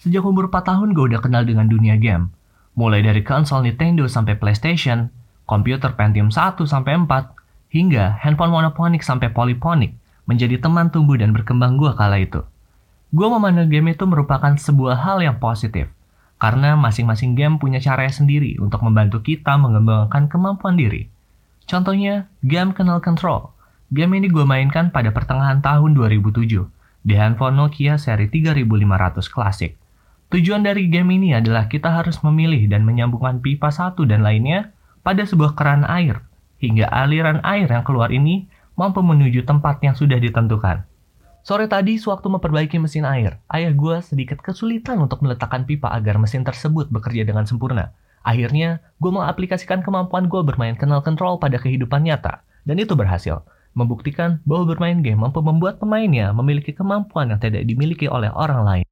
Sejak umur 4 tahun gue udah kenal dengan dunia game. Mulai dari konsol Nintendo sampai PlayStation, komputer Pentium 1 sampai 4, hingga handphone monoponic sampai polyphonic menjadi teman tumbuh dan berkembang gue kala itu. Gue memandang game itu merupakan sebuah hal yang positif, karena masing-masing game punya caranya sendiri untuk membantu kita mengembangkan kemampuan diri. Contohnya, game Kenal Control. Game ini gue mainkan pada pertengahan tahun 2007 di handphone Nokia seri 3500 klasik. Tujuan dari game ini adalah kita harus memilih dan menyambungkan pipa satu dan lainnya pada sebuah keran air, hingga aliran air yang keluar ini mampu menuju tempat yang sudah ditentukan. Sore tadi, sewaktu memperbaiki mesin air, ayah gue sedikit kesulitan untuk meletakkan pipa agar mesin tersebut bekerja dengan sempurna. Akhirnya, gue mengaplikasikan kemampuan gue bermain kenal control pada kehidupan nyata, dan itu berhasil. Membuktikan bahwa bermain game mampu membuat pemainnya memiliki kemampuan yang tidak dimiliki oleh orang lain.